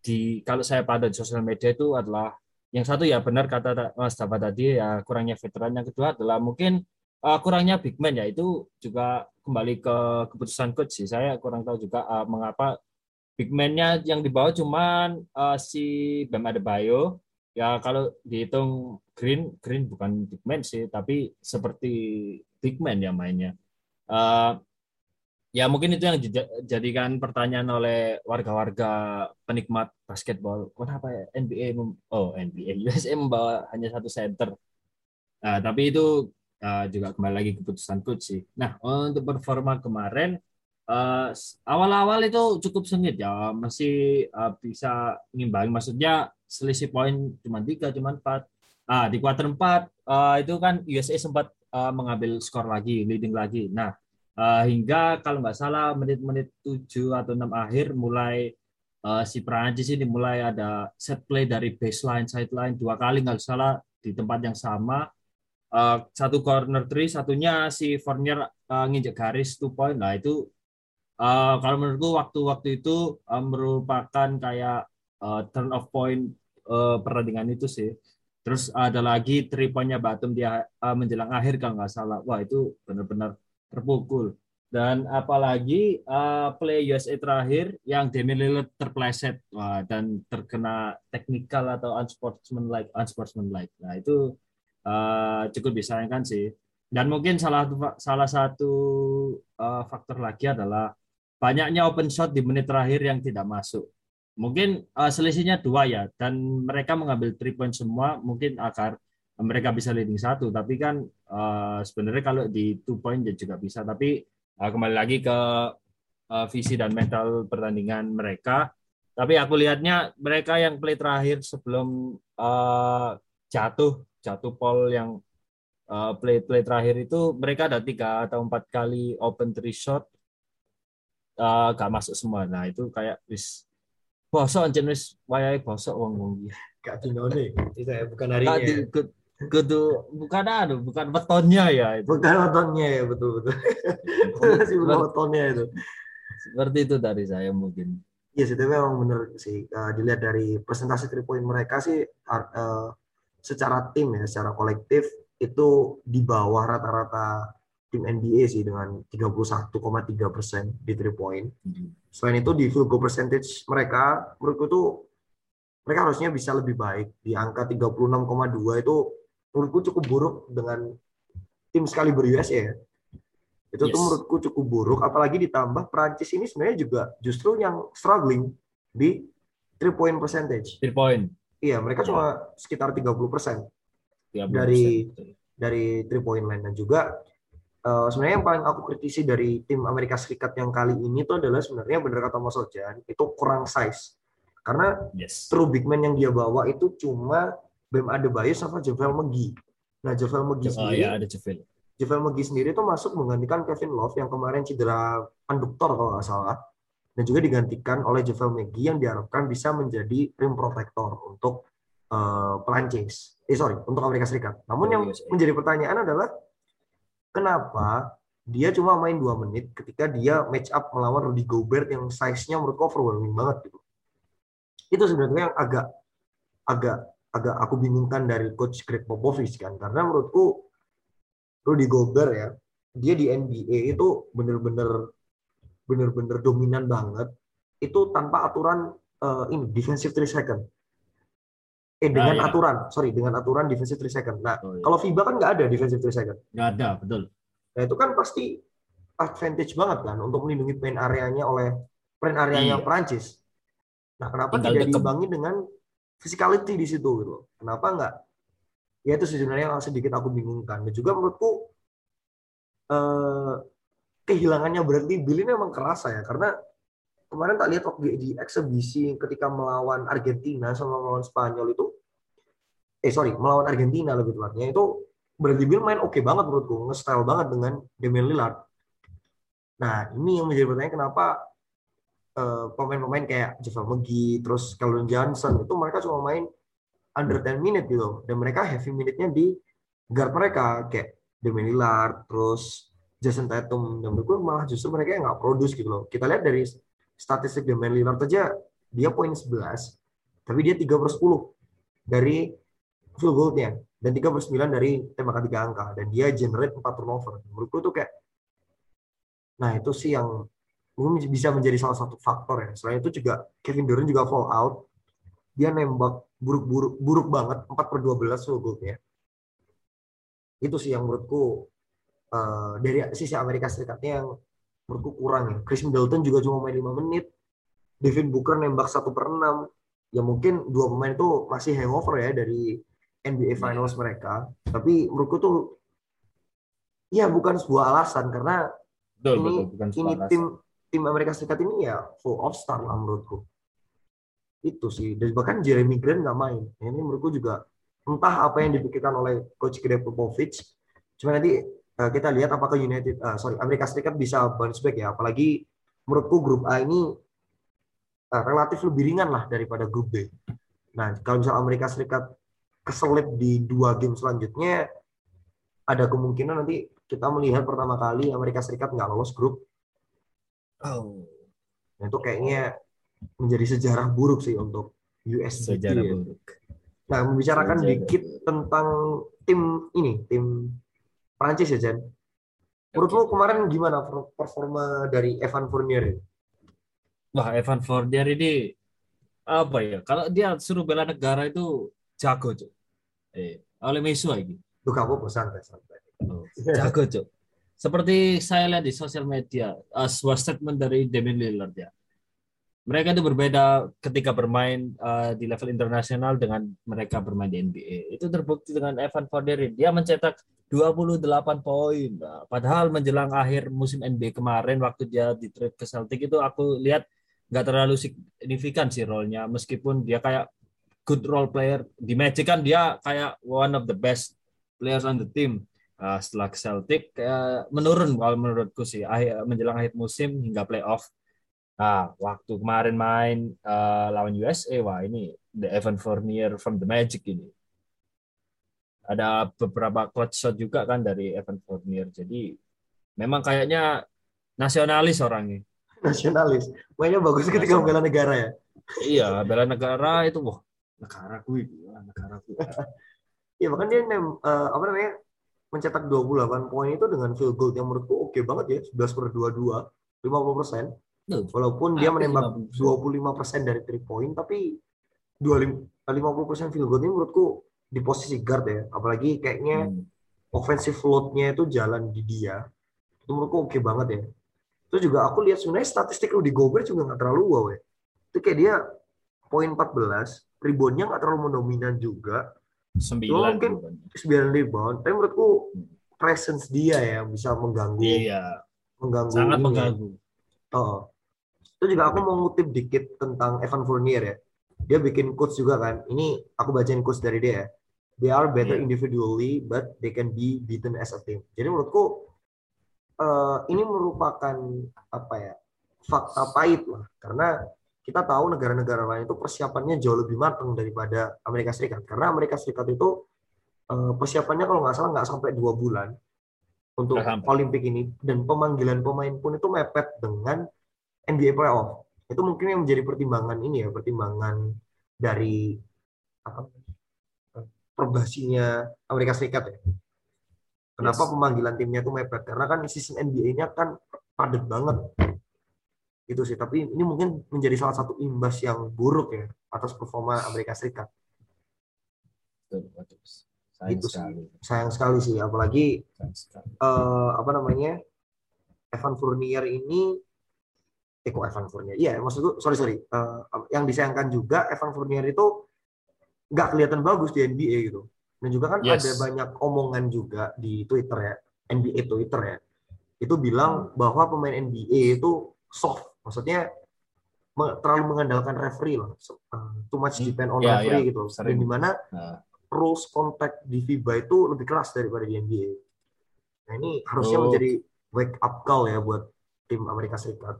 di kalau saya pada di sosial media itu adalah yang satu ya benar kata Mas Dava tadi ya kurangnya veteran. Yang kedua adalah mungkin uh, kurangnya big man ya itu juga kembali ke keputusan coach sih. Saya kurang tahu juga uh, mengapa big man-nya yang dibawa cuman uh, si Bam Adebayo. Ya kalau dihitung Green Green bukan big man sih tapi seperti big man ya mainnya. Uh, ya mungkin itu yang dijadikan pertanyaan oleh warga-warga penikmat basketball. Kenapa ya NBA oh NBA USA membawa hanya satu center? Uh, tapi itu uh, juga kembali lagi keputusan coach sih nah untuk performa kemarin awal awal-awal itu cukup sengit ya masih uh, bisa ngimbangi maksudnya selisih poin cuma tiga, cuma empat. Ah, di kuarter empat uh, itu kan USA sempat uh, mengambil skor lagi, leading lagi. Nah, uh, hingga kalau nggak salah menit-menit tujuh atau enam akhir mulai uh, si Prancis ini mulai ada set play dari baseline, sideline dua kali nggak salah di tempat yang sama. Uh, satu corner three, satunya si Fournier uh, nginjek garis two point. Nah itu uh, kalau menurutku waktu-waktu itu uh, merupakan kayak uh, turn off point uh, pertandingan itu sih. Terus ada lagi three point-nya Batum dia uh, menjelang akhir kalau nggak salah. Wah itu benar-benar terpukul. Dan apalagi uh, play USA terakhir yang Demi Lillard terpleset wah, dan terkena technical atau unsportsmanlike unsportsmanlike. Nah itu uh, cukup disayangkan sih. Dan mungkin salah salah satu uh, faktor lagi adalah banyaknya open shot di menit terakhir yang tidak masuk. Mungkin uh, selisihnya dua ya dan mereka mengambil three point semua mungkin agar mereka bisa leading satu. Tapi kan uh, sebenarnya kalau di two point ya juga bisa. Tapi uh, kembali lagi ke uh, visi dan mental pertandingan mereka. Tapi aku lihatnya mereka yang play terakhir sebelum uh, jatuh jatuh pol yang uh, play play terakhir itu mereka ada tiga atau empat kali open three shot uh, gak masuk semua. Nah itu kayak wis bosok jenis wayai bosok wong wong
gak dinone itu ya bukan harinya. di,
kudu bukan ada bukan betonnya ya
itu. bukan betonnya ya betul betul. Masih *laughs* bukan betonnya itu.
Seperti itu dari saya mungkin.
Iya sih, tapi memang benar sih. Uh, dilihat dari presentasi three point mereka sih, uh, secara tim ya, secara kolektif itu di bawah rata-rata tim NBA sih dengan 31,3 persen di three point. Hmm. Selain itu di field goal percentage mereka, menurutku tuh mereka harusnya bisa lebih baik di angka 36,2 itu menurutku cukup buruk dengan tim sekali USA ya. Itu yes. tuh menurutku cukup buruk, apalagi ditambah Prancis ini sebenarnya juga justru yang struggling di three point percentage.
Three point.
Iya, mereka cuma sekitar 30 persen dari dari three point line dan juga uh, sebenarnya yang paling aku kritisi dari tim Amerika Serikat yang kali ini tuh adalah sebenarnya benar kata Mas Ojan itu kurang size karena yes. true big man yang dia bawa itu cuma Bam Adebayo sama Javel McGee. Nah Javel McGee oh, sendiri, ya, ada Javel. Javel McGee sendiri itu masuk menggantikan Kevin Love yang kemarin cedera konduktor kalau nggak salah dan juga digantikan oleh Javel McGee yang diharapkan bisa menjadi rim protector untuk uh, Perancis. Eh sorry, untuk Amerika Serikat. Namun yang menjadi pertanyaan adalah kenapa dia cuma main dua menit ketika dia match up melawan Rudy Gobert yang size-nya menurutku overwhelming banget gitu. Itu sebenarnya yang agak agak agak aku bingungkan dari coach Greg Popovich kan karena menurutku Rudy Gobert ya dia di NBA itu bener-bener bener-bener dominan banget itu tanpa aturan uh, ini defensive three second eh dengan nah, ya. aturan sorry dengan aturan defensive three second nah oh, iya. kalau FIBA kan nggak ada defensive three second
nggak ada betul
Nah itu kan pasti advantage banget kan untuk melindungi paint areanya oleh paint areanya
Iya.
Prancis. Nah kenapa
Tinggal
tidak diimbangi dengan physicality di situ gitu? Kenapa nggak? Ya itu sebenarnya sedikit aku bingungkan. Dan juga menurutku eh, kehilangannya Bradley Bill ini memang kerasa ya. Karena kemarin tak lihat waktu di eksebisi ketika melawan Argentina sama melawan Spanyol itu. Eh sorry melawan Argentina lebih tepatnya. Itu Bradley Bill main oke banget menurutku nge-style banget dengan Damian Lillard. Nah ini yang menjadi pertanyaan kenapa eh, pemain-pemain kayak Javel McGee terus Calvin Johnson itu mereka cuma main under 10 minute gitu. Dan mereka heavy minute-nya di guard mereka. Kayak Damian Lillard terus Jason Tatum. Dan menurut gue malah justru mereka yang nggak produce gitu loh. Kita lihat dari statistik Damian Lillard aja dia poin 11 tapi dia 3 per 10 dari field goal-nya. Dan 3 per 9 dari tembakan tiga angka. Dan dia generate 4 turnover. Menurutku tuh kayak nah itu sih yang mungkin bisa menjadi salah satu faktor ya. Selain itu juga Kevin Durant juga fall out. Dia nembak buruk-buruk buruk banget 4 per 12 field goal-nya. Itu sih yang menurutku eh, dari sisi Amerika Serikatnya yang menurutku kurang ya. Chris Middleton juga cuma main 5 menit. Devin Booker nembak 1 per 6. Ya mungkin dua pemain itu masih hangover ya dari NBA Finals mereka. Tapi menurutku tuh ya bukan sebuah alasan karena
Betul,
ini
betul. Bukan
ini tim tim Amerika Serikat ini ya full of star lah menurutku. Itu sih. Dan bahkan Jeremy Grant nggak main. Ini menurutku juga entah apa yang dipikirkan oleh coach Greg Popovich. Cuma nanti eh, kita lihat apakah United, eh, sorry Amerika Serikat bisa bounce back ya. Apalagi menurutku grup A ini eh, relatif lebih ringan lah daripada grup B. Nah kalau misal Amerika Serikat keselip di dua game selanjutnya, ada kemungkinan nanti kita melihat pertama kali Amerika Serikat nggak lolos grup.
Oh,
Nah, itu kayaknya menjadi sejarah buruk sih untuk US.
sejarah
ya.
buruk.
Nah, membicarakan
Sejarah
dikit
buruk.
tentang tim ini, tim Prancis ya, Jen. Menurutmu kemarin gimana per- performa dari Evan Fournier?
Wah, Evan Fournier ini apa ya? Kalau dia suruh bela negara itu jago, Cuk. Eh, oleh Mesu lagi.
Tuh kamu santai santai.
Oh, jago, Cuk. Seperti saya lihat di sosial media, uh, sebuah statement dari Damian Lillard ya. Mereka itu berbeda ketika bermain uh, di level internasional dengan mereka bermain di NBA. Itu terbukti dengan Evan Fournier. Dia mencetak 28 poin. Nah, padahal menjelang akhir musim NBA kemarin waktu dia di trade ke Celtic itu aku lihat nggak terlalu signifikan sih role-nya meskipun dia kayak good role player di Magic kan dia kayak one of the best players on the team. Uh, setelah Celtic kayak menurun kalau menurutku sih akhir, menjelang akhir musim hingga playoff. Nah, waktu kemarin main uh, lawan USA, wah ini the Evan Fournier from the Magic ini. Ada beberapa clutch shot juga kan dari Evan Fournier. Jadi memang kayaknya nasionalis orangnya.
Nasionalis. Mainnya bagus ketika membela negara ya.
Iya, bela negara itu wah negara gue, negara gue. *laughs*
Iya, bahkan dia eh, apa namanya? mencetak 28 poin itu dengan field goal yang menurutku oke banget ya, 11 per 22, 50 persen. Walaupun dia
Hampir
menembak
50%.
25 persen dari 3 point, tapi 25 50 persen field goal ini menurutku di posisi guard ya. Apalagi kayaknya
hmm,
offensive load-nya itu jalan di dia. Itu menurutku oke banget ya. Itu juga aku lihat sebenarnya statistik Rudy Gobert juga nggak terlalu wow ya. Itu kayak dia poin 14, rebound-nya nggak terlalu mendominan juga.
sembilan
mungkin-
bukan.
9 rebound, tapi menurutku presence dia ya bisa mengganggu
Iya,
mengganggu
sangat
ini
mengganggu.
Oh. Itu juga aku mau ngutip dikit tentang Evan Fournier ya. Dia bikin quotes juga kan. Ini aku bacain quotes dari dia ya. They are better
Iya.
individually, but they can be beaten as a team. Jadi menurutku eh, ini merupakan apa ya fakta pahit lah. Karena kita tahu negara-negara lain itu persiapannya jauh lebih matang daripada Amerika Serikat. Karena Amerika Serikat itu eh, persiapannya kalau nggak salah nggak sampai dua bulan untuk. Olimpik ini dan pemanggilan pemain pun itu mepet dengan NBA playoff. Itu mungkin yang menjadi pertimbangan ini ya, pertimbangan dari apa perbasinya Amerika Serikat ya. Kenapa
Yes.
pemanggilan timnya itu mepet? Karena kan season NBA-nya kan padat banget. Itu sih, tapi ini mungkin menjadi salah satu imbas yang buruk ya atas performa Amerika Serikat.
Betul, betul. Sayang
sih.
sekali.
sayang sekali sih apalagi
sekali.
eh, apa namanya Evan Fournier ini eh kok Evan Fournier iya maksudku sorry sorry Eh, yang disayangkan juga Evan Fournier itu nggak kelihatan bagus di NBA gitu dan juga kan
Yes.
ada banyak omongan juga di Twitter ya NBA Twitter ya itu bilang bahwa pemain NBA itu soft maksudnya terlalu mengandalkan referee So, eh, too much
Hmm.
depend on
Ya,
referee
ya.
gitu dan
Sering.
di mana
Nah,
rules contact di FIBA itu lebih keras daripada di NBA. Nah ini harusnya
Oh.
menjadi wake up call ya buat tim Amerika Serikat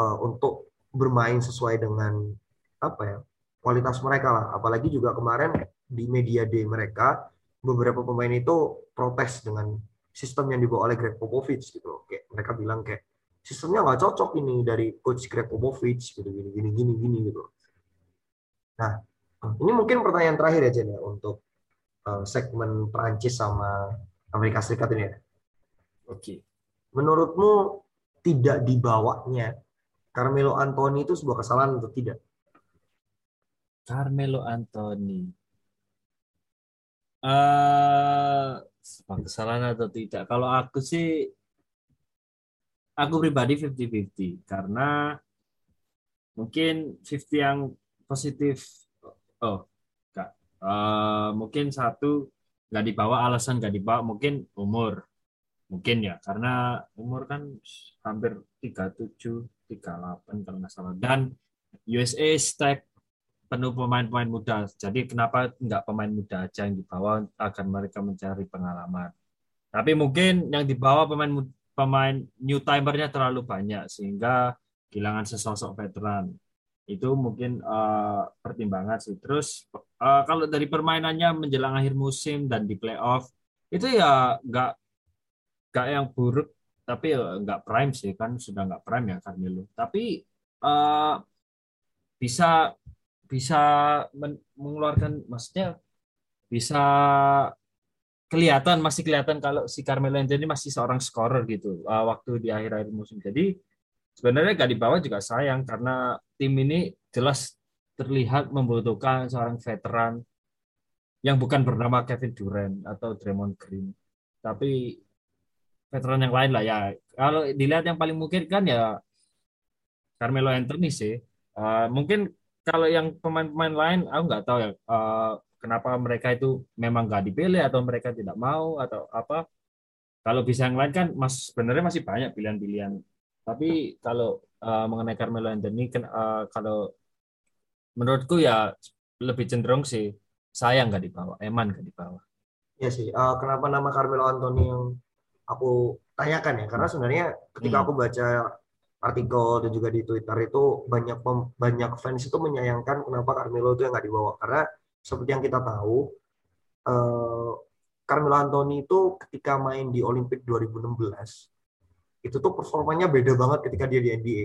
Eh, untuk bermain sesuai dengan apa ya kualitas mereka lah. Apalagi juga kemarin di media day mereka beberapa pemain itu protes dengan sistem yang dibawa oleh Greg Popovich gitu. loh. Kayak mereka bilang kayak sistemnya nggak cocok ini dari coach Greg Popovich gitu gini gini gini gini gitu. Nah ini mungkin pertanyaan terakhir ya Jen ya untuk eh, segmen Prancis sama Amerika Serikat ini ya.
Oke.
Menurutmu tidak dibawanya Carmelo Anthony itu sebuah kesalahan atau tidak?
Carmelo Anthony. Eh, sebuah kesalahan atau tidak? Kalau aku sih, aku pribadi 50-50 karena mungkin 50 yang positif. Oh, enggak. Eh, mungkin satu nggak dibawa alasan nggak dibawa mungkin umur mungkin ya karena umur kan hampir 37 38 kalau nggak salah dan USA stack penuh pemain-pemain muda. Jadi kenapa nggak pemain muda aja yang dibawa agar mereka mencari pengalaman. Tapi mungkin yang dibawa pemain pemain new timernya terlalu banyak sehingga kehilangan sesosok veteran. Itu mungkin eh, pertimbangan sih. Terus eh, kalau dari permainannya menjelang akhir musim dan di playoff itu ya nggak nggak yang buruk tapi ya nggak prime sih kan sudah nggak prime ya Carmelo. Tapi eh, bisa bisa men- mengeluarkan maksudnya bisa kelihatan masih kelihatan kalau si Carmelo Anthony masih seorang scorer gitu uh, waktu di akhir-akhir musim. Jadi sebenarnya gak dibawa juga sayang karena tim ini jelas terlihat membutuhkan seorang veteran yang bukan bernama Kevin Durant atau Draymond Green, tapi veteran yang lain lah ya. Kalau dilihat yang paling mungkin kan ya Carmelo Anthony sih. Uh, mungkin kalau yang pemain-pemain lain aku nggak tahu ya uh, kenapa mereka itu memang nggak dipilih atau mereka tidak mau atau apa kalau bisa yang lain kan mas sebenarnya masih banyak pilihan-pilihan tapi kalau uh, mengenai Carmelo Anthony kan uh, kalau menurutku ya lebih cenderung sih sayang nggak dibawa eman nggak dibawa
Ya sih. Eh, kenapa nama Carmelo Anthony yang aku tanyakan ya? Karena sebenarnya ketika
Hmm.
aku baca artikel dan juga di Twitter itu banyak pem- banyak fans itu menyayangkan kenapa Carmelo itu yang nggak dibawa. Karena seperti yang kita tahu, eh, Carmelo Anthony itu ketika main di Olimpik 2016 itu tuh performanya beda banget ketika dia di NBA.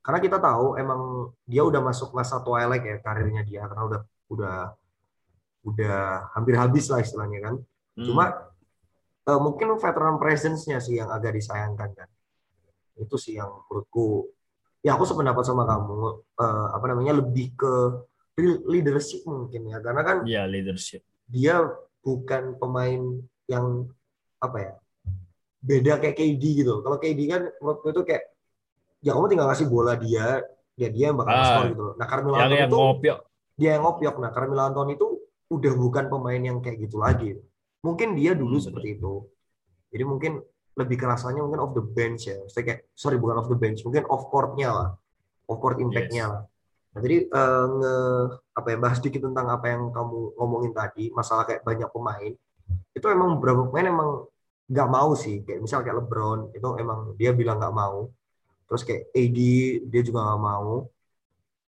Karena kita tahu emang dia udah masuk masa twilight ya karirnya dia karena udah udah udah hampir habis lah istilahnya kan.
Hmm.
Cuma eh, mungkin veteran presence-nya sih yang agak disayangkan kan. Itu sih yang menurutku ya aku sependapat sama kamu eh, apa namanya lebih ke leadership mungkin ya karena kan
ya leadership
dia bukan pemain yang apa ya beda kayak KD gitu. Kalau KD kan menurutku itu kayak ya kamu tinggal kasih bola dia, dia dia yang bakal
Ah.
skor gitu loh. Nah Carmelo Anthony itu
ngopiok
dia yang ngopiok. Nah Carmelo Anthony itu udah bukan pemain yang kayak gitu lagi. Mungkin dia dulu
Hmm,
seperti itu. Jadi mungkin lebih kerasanya mungkin off the bench ya. Maksudnya kayak sorry bukan off the bench, mungkin off court-nya lah, off court impact-nya
Yes.
lah. Nah, jadi eh, nge apa ya bahas dikit tentang apa yang kamu ngomongin tadi, masalah kayak banyak pemain. Itu emang beberapa pemain emang nggak mau sih, kayak misal kayak LeBron itu emang dia bilang nggak mau. Terus kayak AD dia juga nggak mau.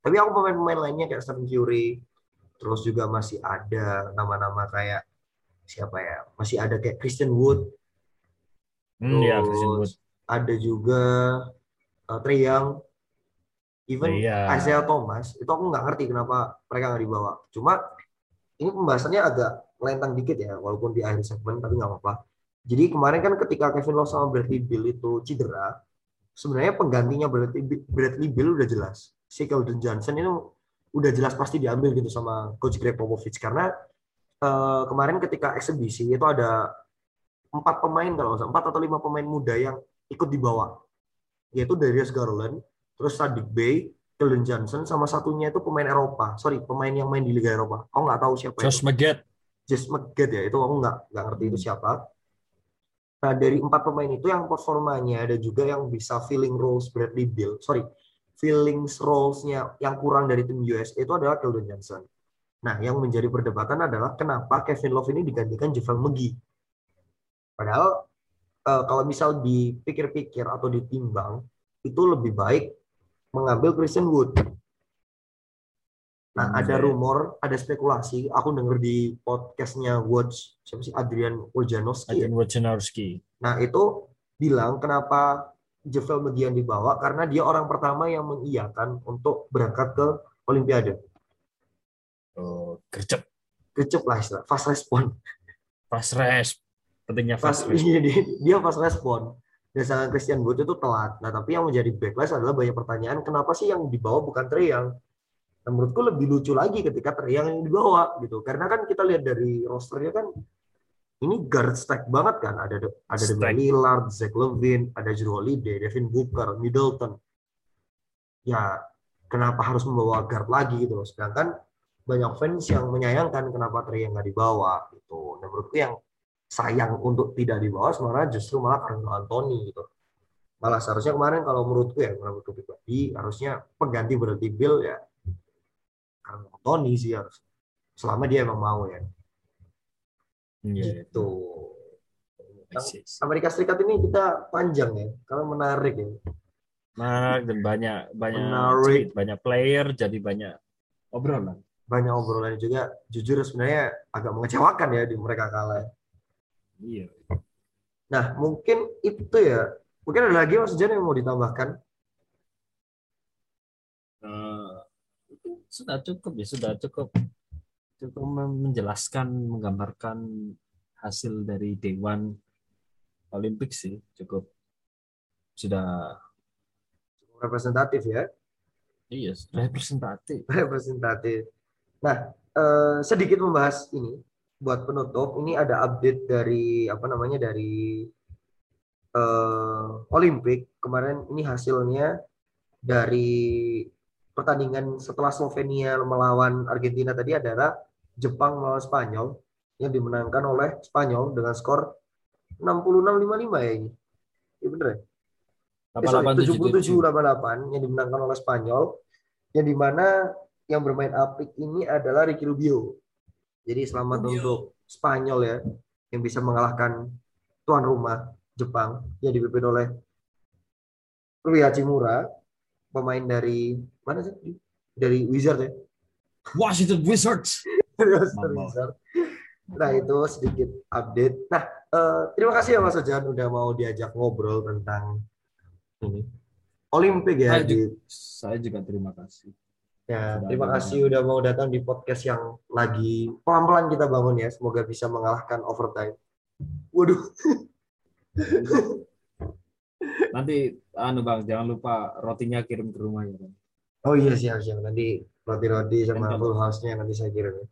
Tapi aku pemain-pemain lainnya kayak Stephen Curry, terus juga masih ada nama-nama kayak siapa ya? Masih ada kayak Christian Wood,
hmm, ya Christian Wood
ada juga uh, Trae Young, even
Iya.
Isaiah Thomas. Itu aku nggak ngerti kenapa mereka nggak dibawa. Cuma ini pembahasannya agak melentang dikit ya, walaupun di akhir segmen, tapi nggak apa-apa. Jadi kemarin kan ketika Kevin Love sama Bradley Beal itu cedera, sebenarnya penggantinya Bradley, Bradley Beal udah jelas. Si Keldon Johnson itu udah jelas pasti diambil gitu sama Coach Greg Popovich karena eh, kemarin ketika eksebisi itu ada empat pemain kalau nggak empat atau lima pemain muda yang ikut dibawa, yaitu Darius Garland, terus Sadiq Bey, Keldon Johnson, sama satunya itu pemain Eropa. Sorry, pemain yang main di Liga Eropa. Aku nggak tahu siapa
Josh
itu.
Maggett.
Just McGett ya, itu aku nggak nggak ngerti itu siapa. Nah, dari empat pemain itu yang performanya ada juga yang bisa filling roles Bradley Beal. Sorry, filling roles-nya yang kurang dari tim US itu adalah Keldon Johnson. Nah, yang menjadi perdebatan adalah kenapa Kevin Love ini digantikan Javel McGee. Padahal eh, kalau misal dipikir-pikir atau ditimbang, itu lebih baik mengambil Christian Wood. Nah,
Hmm,
ada rumor, ada spekulasi. Aku denger di podcastnya Watch, siapa sih Adrian Wojnarowski. ya?
Adrian Wojnarowski.
Nah, itu bilang kenapa Javel yang dibawa karena dia orang pertama yang mengiyakan untuk berangkat ke Olimpiade.
Oh, gercep.
Kecep lah istilah, fast respon.
Fast rest. Pentingnya
Pas
fast rest.
iya, dia, dia fast respon. Dan sangat Christian Wood itu telat. Nah, tapi yang menjadi backlash adalah banyak pertanyaan, kenapa sih yang dibawa bukan Trey Young? Nah, menurutku lebih lucu lagi ketika Trey Young yang dibawa gitu. Karena kan kita lihat dari rosternya kan ini guard stack banget kan. Ada ada. Damian Lillard, Zach Levine, ada Drew Holiday, Devin Booker, Middleton. Ya, kenapa harus membawa guard lagi gitu loh. Sedangkan banyak fans yang menyayangkan kenapa Trey Young nggak dibawa gitu. Nah, menurutku yang sayang untuk tidak dibawa sebenarnya justru malah Carmelo Anthony gitu. Malah seharusnya kemarin kalau menurutku ya, menurutku pribadi harusnya pengganti Bradley Beal ya Carmelo Anthony sih harus. Selama dia emang mau ya.
Iya.
Gitu. Amerika Serikat ini kita panjang ya, karena menarik ya.
Nah, dan banyak banyak
Menarik.
tweet, banyak player, jadi banyak obrolan.
Banyak obrolan juga. Jujur sebenarnya agak mengecewakan ya di mereka kalah.
Iya.
Nah, mungkin itu ya. Mungkin ada lagi Mas Jan yang mau ditambahkan.
Eh, itu sudah cukup ya, sudah cukup cukup men- menjelaskan, menggambarkan hasil dari Dewan Olimpik sih, cukup sudah
Representatif ya.
iya representatif. *laughs*
representatif. Nah, eh, sedikit membahas ini buat penutup. Ini ada update dari apa namanya dari eh, Olimpik kemarin. Ini hasilnya dari pertandingan setelah Slovenia melawan Argentina tadi adalah Jepang melawan Spanyol yang dimenangkan oleh Spanyol dengan skor 66-55 ya ini. Iya bener ya? Eh, sorry,
88-77.
77-88 yang dimenangkan oleh Spanyol yang di mana yang bermain apik ini adalah Ricky Rubio. Jadi selamat
Rubio.
untuk Spanyol ya yang bisa mengalahkan tuan rumah Jepang yang dipimpin oleh Rui Hachimura, pemain dari mana sih? Dari Wizard ya.
Washington Wizards. *laughs*
Dari
Mama.
Wizard. Nah itu sedikit update. Nah eh, terima kasih ya Mas Ojan udah mau diajak ngobrol tentang ini Olimpik ya.
Saya
di-
juga, saya juga terima kasih.
Ya, terima kasih udah mau datang di podcast yang lagi pelan-pelan kita bangun ya. Semoga bisa mengalahkan overtime. Waduh, *laughs*
Nanti anu Bang, jangan lupa rotinya kirim ke rumah ya Bang.
oh iya siap siap. Nanti roti-roti sama full house-nya nanti saya kirim. ya.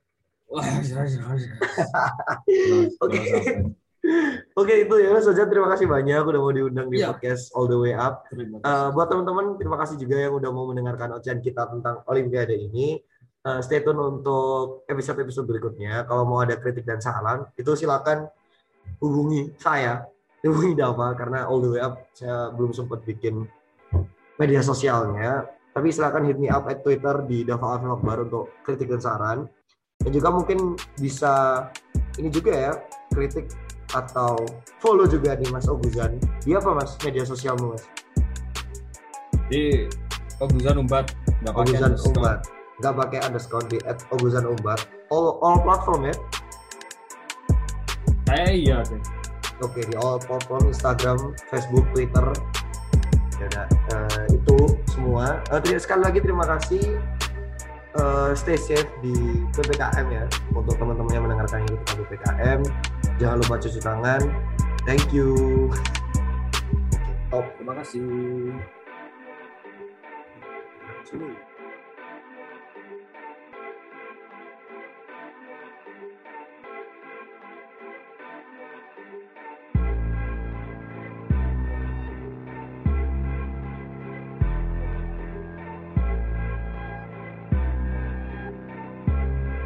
Wah, *laughs*
Oke. Oke itu ya Ojan, terima kasih banyak udah mau diundang di
Iya.
podcast All the Way Up.
Kasih.
buat teman-teman, terima kasih juga yang udah mau mendengarkan ocehan kita tentang Olimpiade ini. Eh, stay tune untuk episode-episode berikutnya. Kalau mau ada kritik dan saran, itu silakan hubungi saya, hubungi Dava, karena all the way up saya belum sempat bikin media sosialnya. Tapi silakan hit me up at Twitter di Dava Alvin Akbar untuk kritik dan saran. Dan juga mungkin bisa ini juga ya, kritik atau follow juga di Mas Oguzan. Dia apa Mas media sosialmu Mas?
Di Oguzan Umbat pakai
Oguzan. Umbat. Nggak pakai underscore di at Oguzan Umbat. All, all platform ya.
Eh iya deh.
Oke di all platform Instagram, Facebook, Twitter. Ya eh, itu semua. Terima- sekali lagi terima kasih. Eh, stay safe di ppkm ya untuk teman-teman yang mendengarkan ini ketika ppkm. Jangan lupa cuci tangan. Thank you. Top.
Terima kasih.
Sini.